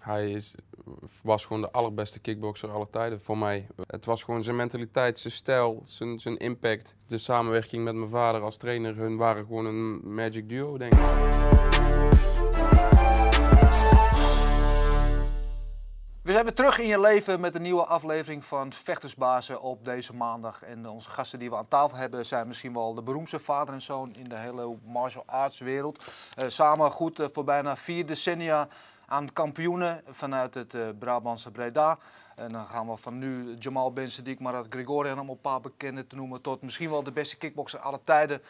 Hij was gewoon de allerbeste kickboxer aller tijden voor mij. Het was gewoon zijn mentaliteit, zijn stijl, zijn, zijn impact. De samenwerking met mijn vader als trainer, hun waren gewoon een magic duo, denk ik. We zijn weer terug in je leven met een nieuwe aflevering van Vechtersbazen op deze maandag. En onze gasten die we aan tafel hebben zijn misschien wel de beroemdste vader en zoon in de hele martial arts wereld. Eh, samen goed eh, voor bijna vier decennia aan kampioenen vanuit het uh, Brabantse Breda. En dan gaan we van nu Jamal Ben Sadiq, Marat Gregorian, om een paar bekenden te noemen, tot misschien wel de beste kickboxer aller tijden,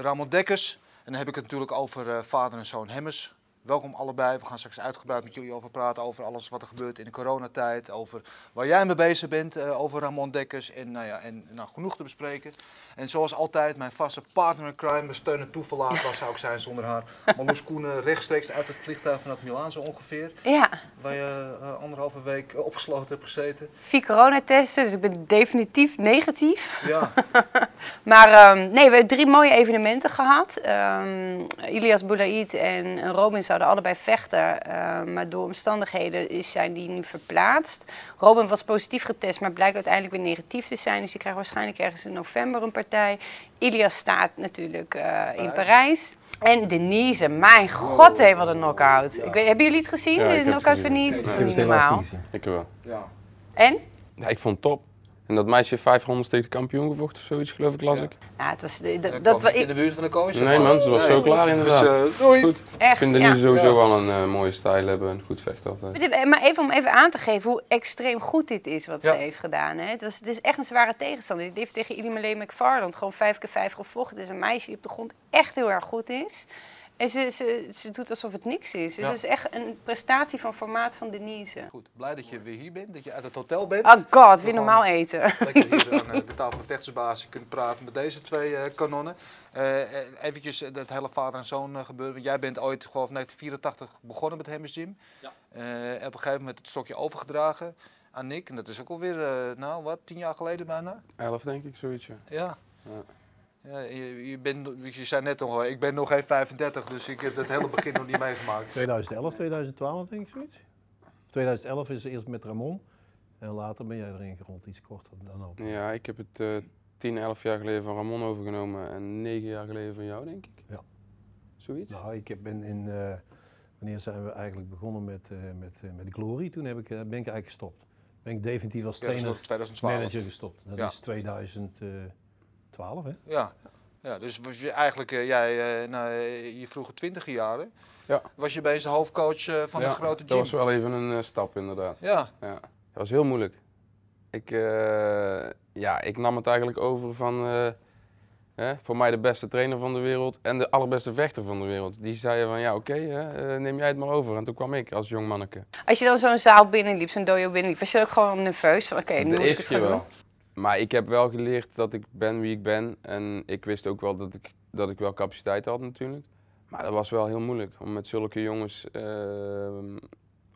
Ramon Dekkers. En dan heb ik het natuurlijk over vader en zoon Hemmers. Welkom allebei. We gaan straks uitgebreid met jullie over praten. Over alles wat er gebeurt in de coronatijd. Over waar jij mee bezig bent. Uh, over Ramon Dekkers. En, nou ja, en nou, genoeg te bespreken. En zoals altijd, mijn vaste partner in crime. Mijn steun en toeverlaat was zou ik zijn zonder haar. Marloes Koenen rechtstreeks uit het vliegtuig vanuit Milaan zo ongeveer. Ja. Waar je uh, anderhalve week opgesloten hebt gezeten. Vier coronatesten, dus ik ben definitief negatief. Ja. maar um, nee, we hebben drie mooie evenementen gehad. Um, Ilias Boulaïd en Robin zouden allebei vechten, uh, maar door omstandigheden is, zijn die nu verplaatst. Robin was positief getest, maar blijkt uiteindelijk weer negatief te zijn. Dus die krijgt waarschijnlijk ergens in november een partij. Ilias staat natuurlijk uh, in Parijs. En Denise, mijn god, hé, wat een knockout. Ja. Ik weet, hebben jullie het gezien, Ja, de ik heb knockout het van gezien. Denise? Ja, Dat ik is heb niet het normaal. Ik wel. Ja. En? Ja, ik vond het top. En dat meisje heeft vijf rondes tegen de kampioen gevochten of zoiets, geloof ik, las Ja. ik. Nou, het was, de- de- Dat in ik, de buurt van de coach. Nee man, ze was Nee. zo klaar inderdaad. Dus, eh, doei. Goed. Ik echt, vind ja. Denise sowieso Ja. wel een eh, mooie stijl hebben en goed vechten altijd. Maar even om even aan te geven hoe extreem goed dit is wat Ja. ze heeft gedaan. Hè. Het, was, het is echt een zware tegenstander. Die heeft tegen Ilimale McFarland gewoon vijf keer vijf gevochten. Het is een meisje die op de grond echt heel erg goed is. En ze, ze, ze doet alsof het niks is. Dus Ja. het is echt een prestatie van formaat van Denise. Goed, blij dat je weer hier bent, dat je uit het hotel bent. Oh god, weer normaal eten. Lekker hier aan eh, de tafel van vechtersbasis kunt praten met deze twee eh, kanonnen. Eh eh, eventjes dat hele vader en zoon gebeuren. Want jij bent ooit, geloof ik, 1984 begonnen met Hemmers Gym. Ja. Eh, op een gegeven moment het stokje overgedragen aan Nick. En dat is ook alweer, nou wat, tien jaar geleden bijna? Elf denk ik, zoiets. Ja. Ja. Ja. Je, je, bent, je zei net nog, ik ben nog geen 35, dus ik heb dat hele begin nog niet meegemaakt. 2011, 2012 denk ik zoiets. 2011 is eerst met Ramon en later ben jij erin gerold, iets korter dan ook. Ja, ik heb het eh 10, 11 jaar geleden van Ramon overgenomen en 9 jaar geleden van jou, denk ik. Ja. Zoiets? Nou, ik heb- ben in, eh, wanneer zijn we eigenlijk begonnen met, eh, met, eh, met Glory? Toen heb ik, ben ik eigenlijk gestopt. Ben ik definitief als trainer, ook 2012. manager gestopt. Dat Ja. is 2012 hè? Ja. ja, dus was je eigenlijk, eh, jij, eh, nou, je vroege twintige jaren, Ja. was je bij de hoofdcoach eh, van ja, een grote dat gym. was wel even een stap inderdaad. Ja, Ja. Dat was heel moeilijk. Ik, eh, ja, ik nam het eigenlijk over van eh, hè, voor mij de beste trainer van de wereld en de allerbeste vechter van de wereld. Die zeiden van ja oké, hè, neem jij het maar over. En toen kwam ik als jong manneke. Als je dan zo'n zaal binnenliep, zo'n dojo binnenliep, was je ook gewoon nerveus? Van oké, nu de moet ik eerste het keer gaan doen. wel. Maar ik heb wel geleerd dat ik ben wie ik ben. En ik wist ook wel dat ik, dat ik wel capaciteit had natuurlijk. Maar dat was wel heel moeilijk om met zulke jongens ehm,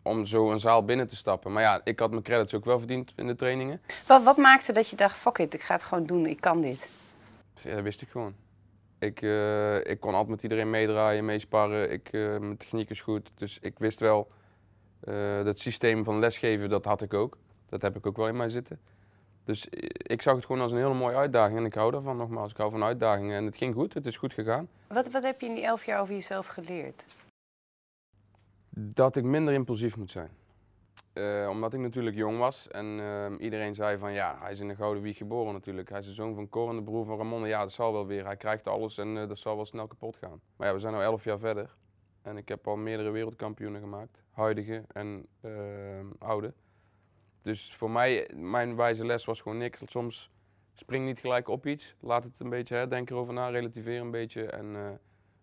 om zo een zaal binnen te stappen. Maar ja, ik had mijn credits ook wel verdiend in de trainingen. Wat, wat maakte dat je dacht, fuck it, ik ga het gewoon doen, ik kan dit? Ja, dat wist ik gewoon. Ik, eh, ik kon altijd met iedereen meedraaien, meesparren. Ik, eh, mijn techniek is goed. Dus ik wist wel, eh dat systeem van lesgeven, dat had ik ook. Dat heb ik ook wel in mij zitten. Dus i- ik zag het gewoon als een hele mooie uitdaging. En ik hou daarvan nogmaals. Ik hou van uitdagingen. En het ging goed, het is goed gegaan. Wat, wat heb je in die elf jaar over jezelf geleerd? Dat ik minder impulsief moet zijn. Eh, omdat ik natuurlijk jong was en ehm, iedereen zei van ja, hij is in de Gouden Wieg geboren natuurlijk. Hij is de zoon van Cor en de broer van Ramon. Ja, dat zal wel weer. Hij krijgt alles en eh, dat zal wel snel kapot gaan. Maar ja, we zijn nu elf jaar verder en ik heb al meerdere wereldkampioenen gemaakt. Huidige en ehm, oude. Dus voor mij, mijn wijze les was gewoon niks. Soms spring niet gelijk op iets. Laat het een beetje, hè, denk erover na, relativeer een beetje en eh,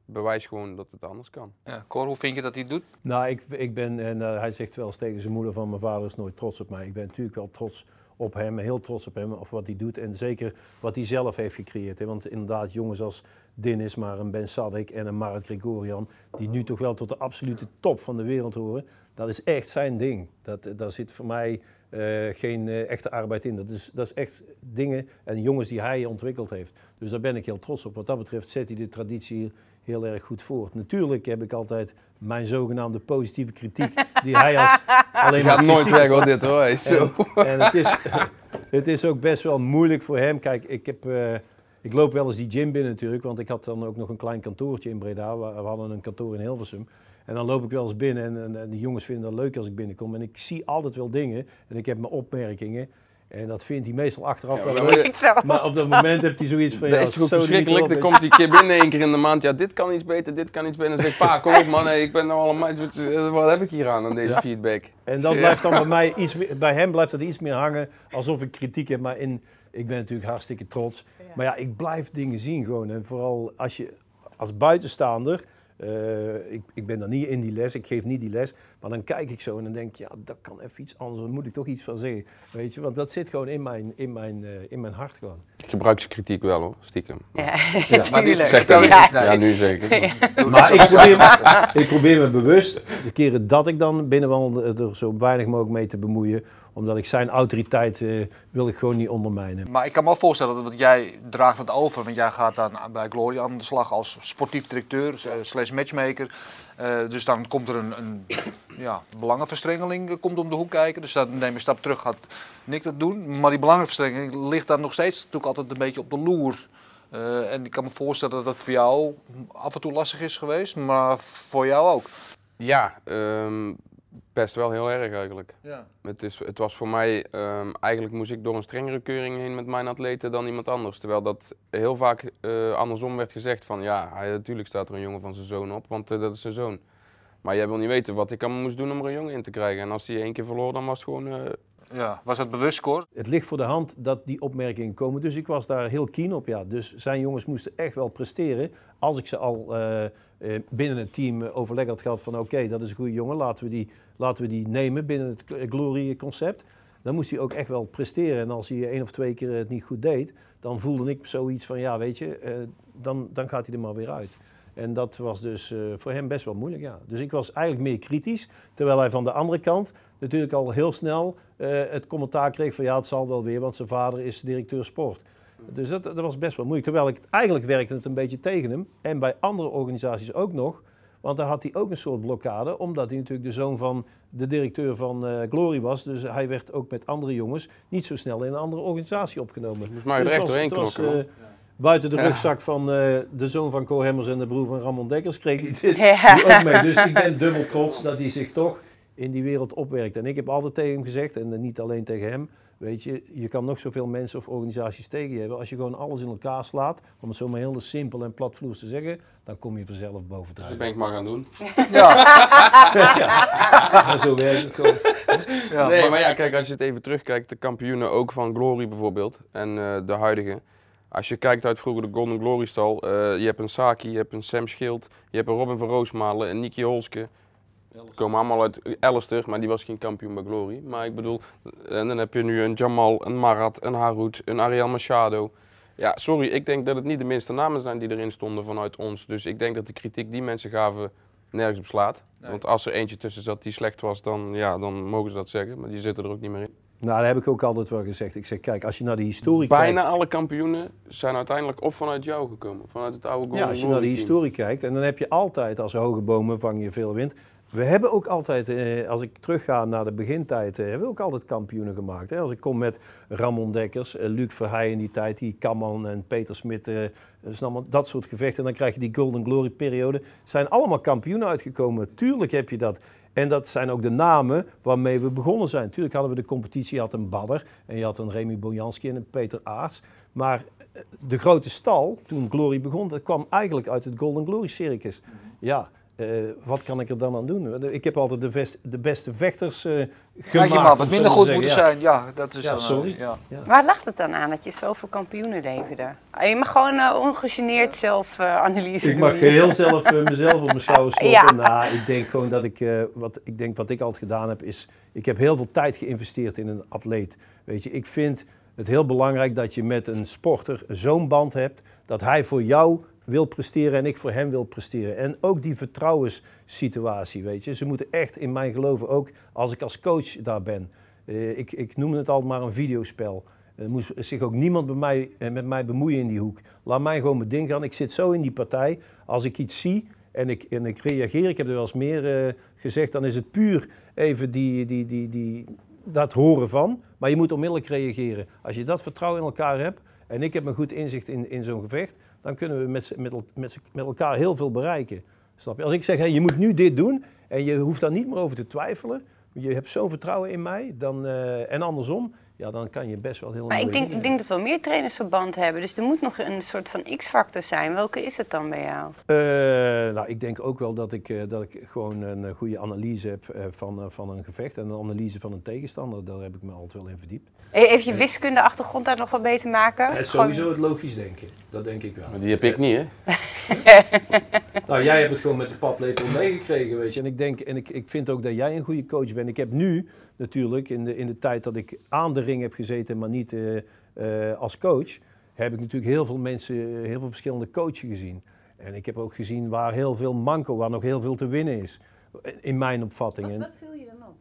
bewijs gewoon dat het anders kan. ja. Cor, hoe vind je dat hij het doet? Nou, ik, ik ben, en eh, hij zegt wel eens tegen zijn moeder van mijn vader is nooit trots op mij. Ik ben natuurlijk wel trots op hem, heel trots op hem, of wat hij doet. En zeker wat hij zelf heeft gecreëerd. Hè. Want inderdaad, jongens als Dinis, maar een Ben Sadik en een Marat Gregorian, die nu toch wel tot de absolute top van de wereld horen. Dat is echt zijn ding. Dat, daar zit voor mij eh, geen eh, echte arbeid in. Dat is, dat is echt dingen en jongens die hij ontwikkeld heeft. Dus daar ben ik heel trots op. Wat dat betreft zet hij de traditie hier heel erg goed voort. Natuurlijk heb ik altijd mijn zogenaamde positieve kritiek, die hij als alleen Je gaat maar nooit weg hoor, dit hoor. Hey, Zo. en, en het, is, het is ook best wel moeilijk voor hem. Kijk, ik, heb, eh, ik loop wel eens die gym binnen natuurlijk, want ik had dan ook nog een klein kantoortje in Breda. We, we hadden een kantoor in Hilversum. En dan loop ik wel eens binnen en, en, en die jongens vinden het leuk als ik binnenkom. En ik zie altijd wel dingen en ik heb mijn opmerkingen. En dat vindt hij meestal achteraf Ja, wel maar- leuk. Maar op dat moment heeft hij zoiets van, Dat ja, is toch verschrikkelijk. Dan komt hij een keer binnen één keer in de maand. Ja, dit kan iets beter, dit kan iets beter. Dan zeg ik, pa, kom op man, hey, ik ben nou allemaal... Wat, wat heb ik hier aan, aan deze Ja. feedback? En dat blijft dan bij mij iets meer, bij hem blijft dat iets meer hangen alsof ik kritiek heb. Maar in, ik ben natuurlijk hartstikke trots. Maar ja, ik blijf dingen zien gewoon. En vooral als je als buitenstaander, eh, ik, ik ben dan niet in die les, ik geef niet die les. Maar dan kijk ik zo en dan denk ik, ja, dat kan even iets anders. Daar moet ik toch iets van zeggen. Weet je, want dat zit gewoon in mijn, in mijn, eh, in mijn hart gewoon. Ik gebruik zijn kritiek wel hoor, stiekem. Ja, maar dit- tuurlijk. Zeg dat niet. Ja. Ja, nu zeker. Maar ik probeer, me, ik probeer me bewust, de keren dat ik dan binnenwandel, er zo weinig mogelijk mee te bemoeien. Omdat ik zijn autoriteit eh, wil ik gewoon niet ondermijnen. Maar ik kan me wel voorstellen dat want jij draagt het over, want jij gaat dan bij Glory aan de slag als sportief directeur eh, slash matchmaker. Eh, dus dan komt er een, een ja, belangenverstrengeling komt om de hoek kijken. Dus dan neem je een stap terug, gaat Nick dat doen. Maar die belangenverstrengeling ligt dan nog steeds natuurlijk altijd een beetje op de loer. Eh, en ik kan me voorstellen dat dat voor jou af en toe lastig is geweest, maar voor jou ook. Ja, ehm, best wel heel erg eigenlijk. Ja. Het, is, het was voor mij, ehm, eigenlijk moest ik door een strengere keuring heen met mijn atleten dan iemand anders. Terwijl dat heel vaak eh, andersom werd gezegd van ja, hij, natuurlijk staat er een jongen van zijn zoon op, want eh, dat is zijn zoon. Maar jij wil niet weten wat ik allemaal moest doen om er een jongen in te krijgen. En als hij één keer verloor, dan was het gewoon... eh, Ja. Was het bewust score? Het ligt voor de hand dat die opmerkingen komen. Dus ik was daar heel keen op. Ja. Dus zijn jongens moesten echt wel presteren. Als ik ze al eh, eh, binnen het team overleg had gehad van oké, dat is een goede jongen, laten we die, laten we die nemen binnen het Gl- Glory-concept. Dan moest hij ook echt wel presteren. En als hij één of twee keer het niet goed deed, dan voelde ik zoiets van ja, weet je, eh, dan, dan gaat hij er maar weer uit. En dat was dus eh, voor hem best wel moeilijk, ja. Dus ik was eigenlijk meer kritisch, terwijl hij van de andere kant natuurlijk al heel snel eh, het commentaar kreeg van ja, het zal wel weer, want zijn vader is directeur sport. Dus dat, dat was best wel moeilijk. Terwijl ik, eigenlijk werkte het een beetje tegen hem. En bij andere organisaties ook nog. Want daar had hij ook een soort blokkade, omdat hij natuurlijk de zoon van de directeur van eh, Glory was. Dus hij werd ook met andere jongens niet zo snel in een andere organisatie opgenomen. Moest maar er Dus echt doorheen eh, Buiten de Ja. rugzak van eh, de zoon van Co Hemmers en de broer van Ramon Dekkers kreeg hij dit Ja. ook mee. Dus ik ben dubbel trots dat hij zich toch in die wereld opwerkt. En ik heb altijd tegen hem gezegd, en niet alleen tegen hem, weet je, je kan nog zoveel mensen of organisaties tegen je hebben. Als je gewoon alles in elkaar slaat, om het zo maar heel simpel en platvloers te zeggen, dan kom je vanzelf boven Dat drijven. ben ik maar gaan doen. Ja. En zo werkt het gewoon. ja nee, maar ja, kijk, als je het even terugkijkt, de kampioenen ook van Glory bijvoorbeeld en eh, de huidige. Als je kijkt uit vroeger de Golden Glory stal, eh, je hebt een Saki, je hebt een Sam Schild, je hebt een Robin van Roosmalen, een Nicky Holske. Komen allemaal uit Alistair, maar die was geen kampioen bij Glory. Maar ik bedoel, en dan heb je nu een Jamal, een Marat, een Harut, een Ariel Machado. Ja, sorry, ik denk dat het niet de minste namen zijn die erin stonden vanuit ons. Dus ik denk dat de kritiek die mensen gaven nergens op slaat. Nee. Want als er eentje tussen zat die slecht was, dan, ja, dan mogen ze dat zeggen. Maar die zitten er ook niet meer in. Nou, dat heb ik ook altijd wel gezegd. Ik zeg, kijk, als je naar de historie Bijna kijkt... alle kampioenen zijn uiteindelijk of vanuit jou gekomen. Vanuit het oude Golden Ja, als je naar de historie kijkt, en dan heb je altijd als hoge bomen vang je veel wind. We hebben ook altijd, eh, als ik terugga naar de begintijd, eh, hebben we ook altijd kampioenen gemaakt. Als ik kom met Ramon Dekkers, eh, Luc Verheij in die tijd, die Kamman en Peter Smit, eh, dat soort gevechten. En dan krijg je die Golden Glory periode. zijn allemaal kampioenen uitgekomen. Tuurlijk heb je dat. En dat zijn ook de namen waarmee we begonnen zijn. Tuurlijk hadden we de competitie, je had een Badder en je had een Remy Bojanski en een Peter Aarts. Maar de grote stal, toen Glory begon, dat kwam eigenlijk uit het Golden Glory Circus. Ja, eh, wat kan ik er dan aan doen? Ik heb altijd de, de beste vechters eh gemaakt. Je maar, wat minder goed zeggen. moeten Ja. zijn. Ja, dat is Ja, dan, eh, sorry. ja. Waar lag het dan aan dat je zoveel kampioenen leverde? Ah, Je mag gewoon eh, ongegeneerd zelf eh, analyse Ik doen. mag heel zelf mezelf op mijn schouders kloppen. Ja. Nou, ik denk gewoon dat ik, eh, wat ik denk wat ik altijd gedaan heb, is, ik heb heel veel tijd geïnvesteerd in een atleet. Weet je, ik vind het heel belangrijk dat je met een sporter zo'n band hebt, dat hij voor jou wil presteren en ik voor hem wil presteren. En ook die vertrouwenssituatie, weet je. Ze moeten echt in mijn geloven ook, als ik als coach daar ben. Eh, ik, ik noem het altijd maar een videospel. Er moest zich ook niemand bij mij, eh, met mij bemoeien in die hoek. Laat mij gewoon mijn ding gaan. Ik zit zo in die partij. als ik iets zie en ik, en ik reageer, ik heb er wel eens meer eh, gezegd, dan is het puur even die, die, die, die, dat horen van. Maar je moet onmiddellijk reageren. Als je dat vertrouwen in elkaar hebt en ik heb een goed inzicht in, in zo'n gevecht, dan kunnen we met, met, met, elkaar heel veel bereiken. Snap je? Als ik zeg, je moet nu dit doen en je hoeft daar niet meer over te twijfelen, je hebt zo'n vertrouwen in mij, dan, eh, en andersom, ja, dan kan je best wel heel Maar ik denk, ik denk dat wel meer trainers verband hebben. Dus er moet nog een soort van X-factor zijn. Welke is het dan bij jou? Eh, nou, ik denk ook wel dat ik, eh, dat ik gewoon een eh, goede analyse heb eh, van, eh, van een gevecht en een analyse van een tegenstander. Daar heb ik me altijd wel in verdiept. Heeft je wiskunde achtergrond daar nog wat mee te maken? Het is Gewoon- sowieso het logisch denken, dat denk ik wel. Maar die heb ik niet, hè? Nou, jij hebt het gewoon met de paplepel meegekregen, weet je. En ik denk, en ik, ik vind ook dat jij een goede coach bent. Ik heb nu natuurlijk, in de, in de tijd dat ik aan de ring heb gezeten, maar niet eh, eh, als coach, heb ik natuurlijk heel veel mensen, eh, heel veel verschillende coaches gezien. En ik heb ook gezien waar heel veel manco, waar nog heel veel te winnen is. In mijn opvatting. En- viel je dan op?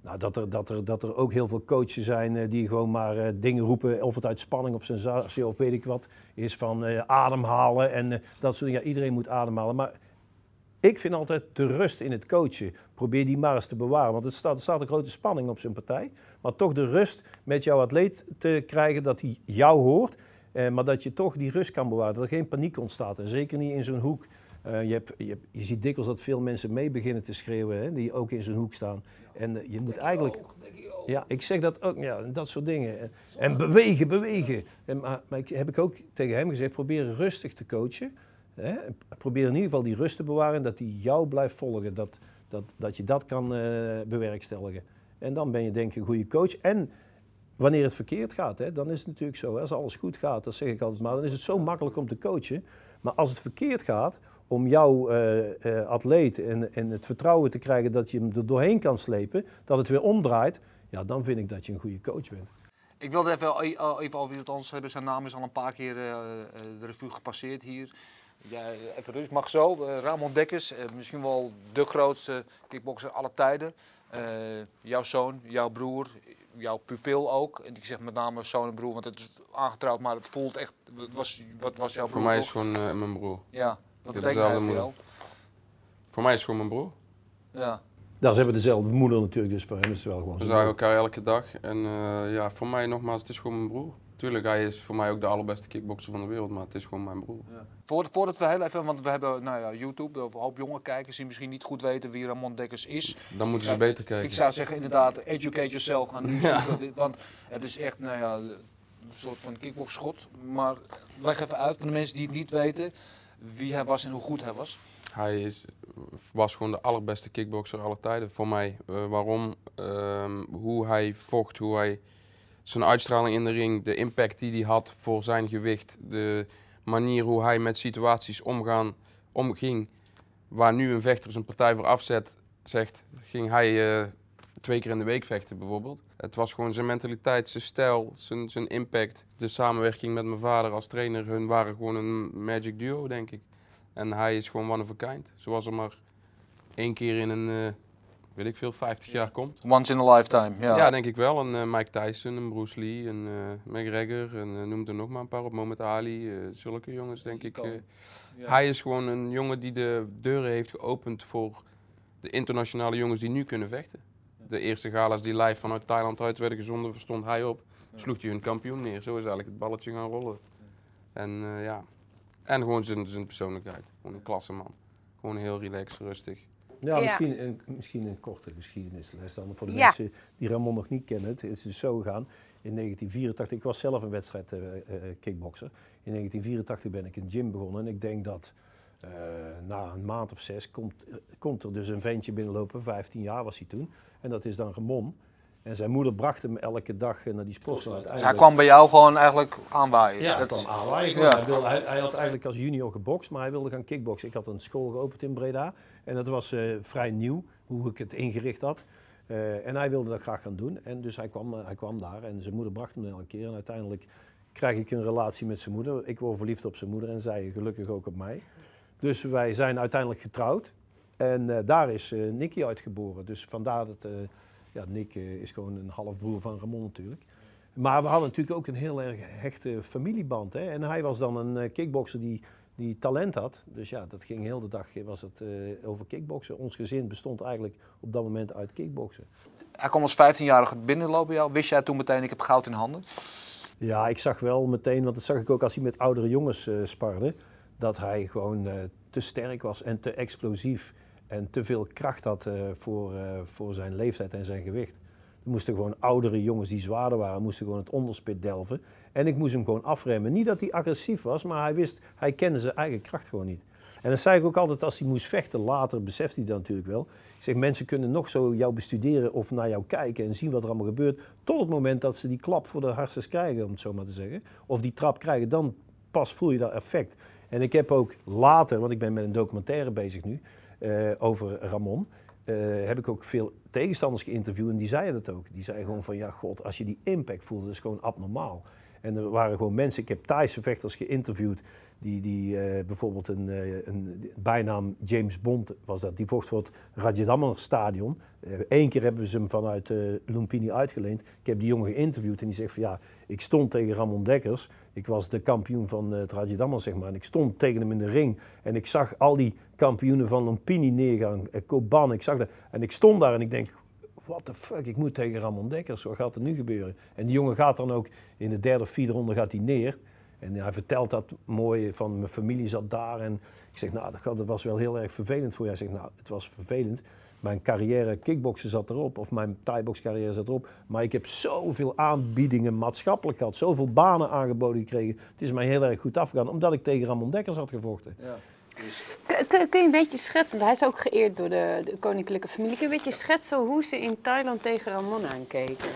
Nou, dat er, dat, er, dat er ook heel veel coaches zijn die gewoon maar dingen roepen, of het uit spanning of sensatie of weet ik wat, is van ademhalen en dat soort dingen. Ja, iedereen moet ademhalen. Maar ik vind altijd de rust in het coachen. Probeer die maar eens te bewaren. Want er staat, er staat een grote spanning op zijn partij. Maar toch de rust met jouw atleet te krijgen dat hij jou hoort. Eh, maar dat je toch die rust kan bewaren. Dat er geen paniek ontstaat. En zeker niet in zo'n hoek. Eh, je, hebt, je, hebt- je ziet dikwijls dat veel mensen mee beginnen te schreeuwen. Hè, die ook in zo'n hoek staan. En eh, je moet eigenlijk. Ja, ik zeg dat ook. Ja, dat soort dingen. En, en bewegen, bewegen. En, maar maar ik, heb ik ook tegen hem gezegd: probeer rustig te coachen. Hè? Probeer in ieder geval die rust te bewaren. Dat hij jou blijft volgen. Dat, dat, dat je dat kan eh, bewerkstelligen. En dan ben je denk ik een goede coach. En wanneer het verkeerd gaat, hè, dan is het natuurlijk zo. Als alles goed gaat, dat zeg ik altijd maar, dan is het zo makkelijk om te coachen. Maar als het verkeerd gaat, om jouw eh, eh, atleet en, en het vertrouwen te krijgen dat je hem er doorheen kan slepen, dat het weer omdraait, ja, dan vind ik dat je een goede coach bent. Ik wilde even, even over iemand anders hebben. Zijn naam is al een paar keer de revue gepasseerd hier. Ja, even rust, mag zo. Eh, Ramon Dekkers, eh, misschien wel de grootste kickboxer aller tijden. Eh, jouw zoon, jouw broer, jouw pupil ook. En ik zeg met name zoon en broer, want het is aangetrouwd, maar het voelt echt. Wat was, wat was jouw broer? Voor mij is gewoon mijn broer. Ja, wat Ja, betekent hij dezelfde voor jou? moeder. Voor mij is het gewoon mijn broer. Ja. Nou, ze hebben dezelfde moeder natuurlijk, dus voor hem is het wel gewoon We zagen elkaar elke dag. En eh, ja, voor mij nogmaals, het is gewoon mijn broer. Tuurlijk, hij is voor mij ook de allerbeste kickboxer van de wereld, maar het is gewoon mijn broer. Voor, voordat we heel even, want we hebben nou ja, YouTube, een hoop jonge kijkers die misschien niet goed weten wie Ramon Dekkers is. Dan moeten ze Ja, beter kijken. Ik zou zeggen inderdaad, educate yourself, gaan want het is echt nou ja, een soort van kickboxschot. Maar leg even uit voor de mensen die het niet weten, wie hij was en hoe goed hij was. Hij is, was gewoon de allerbeste kickboxer aller tijden voor mij. Eh, waarom? Ehm, hoe hij vocht, hoe hij zijn uitstraling in de ring, de impact die hij had voor zijn gewicht, de manier hoe hij met situaties omgaan, omging. Waar nu een vechter zijn partij voor afzet, zegt, ging hij eh, twee keer in de week vechten bijvoorbeeld. Het was gewoon zijn mentaliteit, zijn stijl, zijn, zijn impact. De samenwerking met mijn vader als trainer, hun waren gewoon een magic duo, denk ik. En hij is gewoon one of a kind. Zoals er maar één keer in een, eh, weet ik veel, 50 jaar komt. Once in a lifetime, ja. Ja, denk ik wel. Een eh, Mike Tyson, een Bruce Lee, een eh, McGregor. En eh, noem er nog maar een paar op. Mohamed Ali. eh, zulke jongens, denk ik. Ja. Hij is gewoon een jongen die de deuren heeft geopend voor de internationale jongens die nu kunnen vechten. De eerste galas die live vanuit Thailand uit werden gezonden, stond hij op. Sloeg hij hun kampioen neer. Zo is eigenlijk het balletje gaan rollen. En eh, ja, en gewoon zijn, zijn persoonlijkheid. Gewoon een klasse man. Gewoon heel relaxed, rustig. Ja, Ja. Misschien, een, misschien een korte geschiedenisles dan voor de Ja. mensen die Ramon nog niet kennen. Het is dus zo gegaan. In 1984, ik was zelf een wedstrijd eh, eh, kickboxer. In 1984 ben ik een gym begonnen en ik denk dat eh, na een maand of zes komt, komt er dus een ventje binnenlopen, 15 jaar was hij toen. En dat is dan Ramon. En zijn moeder bracht hem elke dag naar die sportschool. Dus hij kwam bij jou gewoon eigenlijk aanwaaien. Ja, Dat- aanwaaien. Ja. Hij, wilde, hij, hij had eigenlijk als junior gebokst, maar hij wilde gaan kickboksen. Ik had een school geopend in Breda en dat was eh, vrij nieuw, hoe ik het ingericht had. Eh, en hij wilde dat graag gaan doen. En dus hij kwam, eh, hij kwam daar en zijn moeder bracht hem elke keer. En uiteindelijk krijg ik een relatie met zijn moeder. Ik word verliefd op zijn moeder en zij gelukkig ook op mij. Dus wij zijn uiteindelijk getrouwd. En daar is eh Nicky uitgeboren. Dus vandaar dat, eh, ja, Nick is gewoon een halfbroer van Ramon natuurlijk. Maar we hadden natuurlijk ook een heel erg hechte familieband. Hè? En hij was dan een kickbokser die die talent had. Dus ja, dat ging heel de dag was het, eh, over kickboksen. Ons gezin bestond eigenlijk op dat moment uit kickboksen. Hij kwam als 15-jarige binnenlopen bij jou. Wist jij toen meteen, ik heb goud in handen? Ja, ik zag wel meteen, want dat zag ik ook als hij met oudere jongens uh, sparde, dat hij gewoon uh, te sterk was en te explosief en te veel kracht had voor, voor zijn leeftijd en zijn gewicht. Er moesten gewoon oudere jongens die zwaarder waren, moesten gewoon het onderspit delven. En ik moest hem gewoon afremmen. Niet dat hij agressief was, maar hij wist, hij kende zijn eigen kracht gewoon niet. En dat zei ik ook altijd als hij moest vechten. Later besefte hij dat natuurlijk wel. Ik zeg, mensen kunnen nog zo jou bestuderen of naar jou kijken en zien wat er allemaal gebeurt. Tot het moment dat ze die klap voor de hartstikke krijgen, om het zo maar te zeggen. Of die trap krijgen, dan pas voel je dat effect. En ik heb ook later, want ik ben met een documentaire bezig nu, uh, over Ramon. Uh, heb ik ook veel tegenstanders geïnterviewd en die zeiden dat ook. Die zeiden gewoon van, ja god, als je die impact voelt, dat is gewoon abnormaal. En er waren gewoon mensen, ik heb Thaise vechters geïnterviewd, die, die uh, bijvoorbeeld een, uh, een, bijnaam James Bond was dat, die vocht voor het Rajadammer stadion. Eén keer hebben ze hem vanuit Lumpini uitgeleend. Ik heb die jongen geïnterviewd en die zegt van ja, ik stond tegen Ramon Dekkers. Ik was de kampioen van het Rajadammer zeg maar. En ik stond tegen hem in de ring en ik zag al die kampioenen van Lumpini neergaan, Koban, ik zag dat. En ik stond daar en ik denk, what the fuck, ik moet tegen Ramon Dekkers, wat gaat er nu gebeuren? En die jongen gaat dan ook in de derde of vierde ronde gaat hij neer. En hij vertelt dat mooi van mijn familie zat daar. En ik zeg, nou, dat was wel heel erg vervelend voor je. Hij zegt, nou, het was vervelend. Mijn carrière kickboksen zat erop, of mijn thai carrière zat erop. Maar ik heb zoveel aanbiedingen maatschappelijk gehad, zoveel banen aangeboden gekregen. Het is mij heel erg goed afgegaan, omdat ik tegen Ramon Dekkers had gevochten. Ja. Dus... Kun, kun, je een beetje schetsen, want hij is ook geëerd door de, de, koninklijke familie. Kun je een beetje schetsen hoe ze in Thailand tegen Ramon aankeken?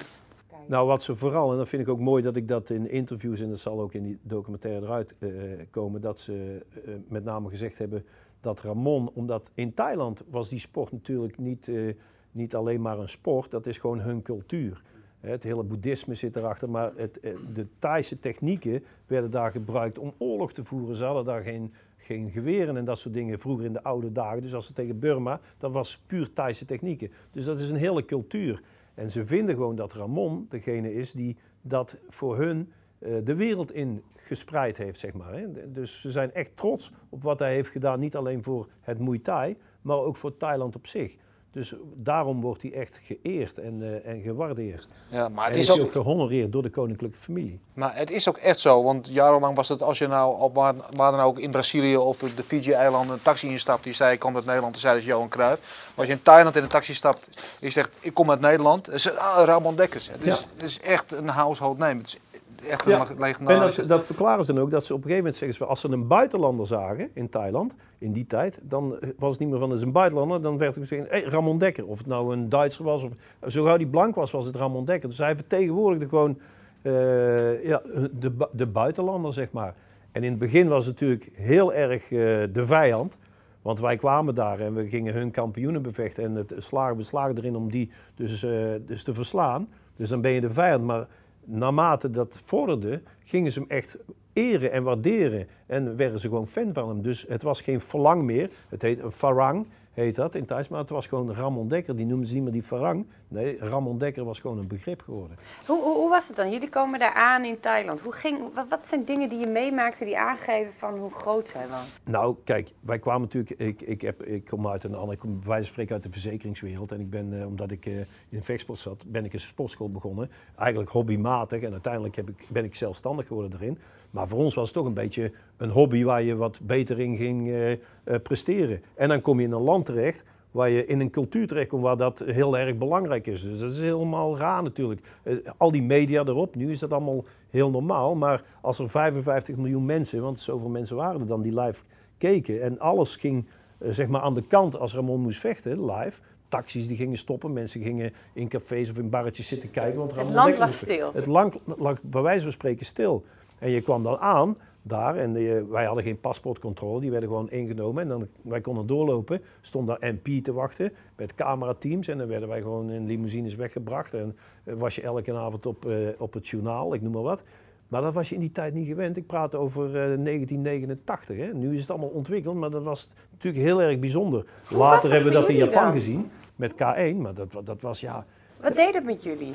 Nou, wat ze vooral, en dat vind ik ook mooi dat ik dat in interviews, en dat zal ook in die documentaire eruit uh, komen, dat ze uh, met name gezegd hebben dat Ramon, omdat in Thailand was die sport natuurlijk niet, uh, niet alleen maar een sport, dat is gewoon hun cultuur. Het hele boeddhisme zit erachter, maar het, de Thaise technieken werden daar gebruikt om oorlog te voeren. Ze hadden daar geen geen geweren en dat soort dingen vroeger in de oude dagen. Dus als ze tegen Burma, dat was puur Thaise technieken. Dus dat is een hele cultuur. En ze vinden gewoon dat Ramon degene is die dat voor hun uh, de wereld in gespreid heeft, zeg maar. Hè. Dus ze zijn echt trots op wat hij heeft gedaan, niet alleen voor het Muay Thai, maar ook voor Thailand op zich. Dus daarom wordt hij echt geëerd en, uh, en gewaardeerd. Ja, maar het en is, ook, ook gehonoreerd door de koninklijke familie. Maar het is ook echt zo, want jarenlang was het als je nou op waar, waar dan ook in Brazilië of de Fiji-eilanden een taxi instapt, die zei ik kom uit Nederland, dan zei ze Johan Cruijff. als je in Thailand in een taxi stapt, je zegt ik kom uit Nederland, dan zegt ah, Ramon Dekkers. Het is, het is echt een household name. Het is echt een ja. legendarische... En dat, dat, verklaren ze dan ook, dat ze op een gegeven moment zeggen ze, als ze een buitenlander zagen in Thailand, in die tijd, dan was het niet meer van, het is een buitenlander, dan werd het misschien hey, Ramon Dekker. Of het nou een Duitser was, of zo gauw die blank was, was het Ramon Dekker. Dus hij vertegenwoordigde gewoon uh, ja, de, de buitenlander, zeg maar. En in het begin was het natuurlijk heel erg uh, de vijand. Want wij kwamen daar en we gingen hun kampioenen bevechten. En het slagen, we slagen erin om die dus, uh, dus te verslaan. Dus dan ben je de vijand. Maar naarmate dat vorderde, gingen ze hem echt eren en waarderen. En werden ze gewoon fan van hem. Dus het was geen verlang meer. Het heet een farang heet dat in Thais. Maar het was gewoon Ramon Dekker. Die noemden ze niet meer die Farang. Nee, Ramon Dekker was gewoon een begrip geworden. Hoe, hoe, hoe, was het dan? Jullie komen daar aan in Thailand. Hoe ging, wat, wat, zijn dingen die je meemaakte die aangeven van hoe groot zij was? Nou, kijk, wij kwamen natuurlijk... Ik, ik, heb, ik kom uit een andere... Ik kom bij wijze van spreken uit de verzekeringswereld. En ik ben, eh, omdat ik uh, in vechtsport zat, ben ik een sportschool begonnen. Eigenlijk hobbymatig. En uiteindelijk heb ik, ben ik zelfstandig geworden erin. Maar voor ons was het toch een beetje een hobby waar je wat beter in ging uh, uh, presteren. En dan kom je in een land terecht waar je in een cultuur terechtkomt waar dat heel erg belangrijk is. Dus dat is helemaal raar natuurlijk. Uh, al die media erop, nu is dat allemaal heel normaal. Maar als er 55 miljoen mensen, want zoveel mensen waren er dan die live keken... en alles ging zeg maar aan de kant als Ramon moest vechten, live taxis die gingen stoppen, mensen gingen in cafés of in barretjes zitten kijken. Want het land lag stil. Het land lag bij wijze van spreken stil. En je kwam dan aan daar en wij hadden geen paspoortcontrole, die werden gewoon ingenomen. En dan, wij konden doorlopen, stond daar MP te wachten met camerateams. En dan werden wij gewoon in limousines weggebracht. En uh, was je elke avond op, uh, op het journaal, ik noem maar wat. Maar dat was je in die tijd niet gewend. Ik praat over uh, 1989. Hè. Nu is het allemaal ontwikkeld, maar dat was natuurlijk heel erg bijzonder. Later hebben we dat in Japan gezien met K1, maar dat, dat was ja. Wat deed het met jullie?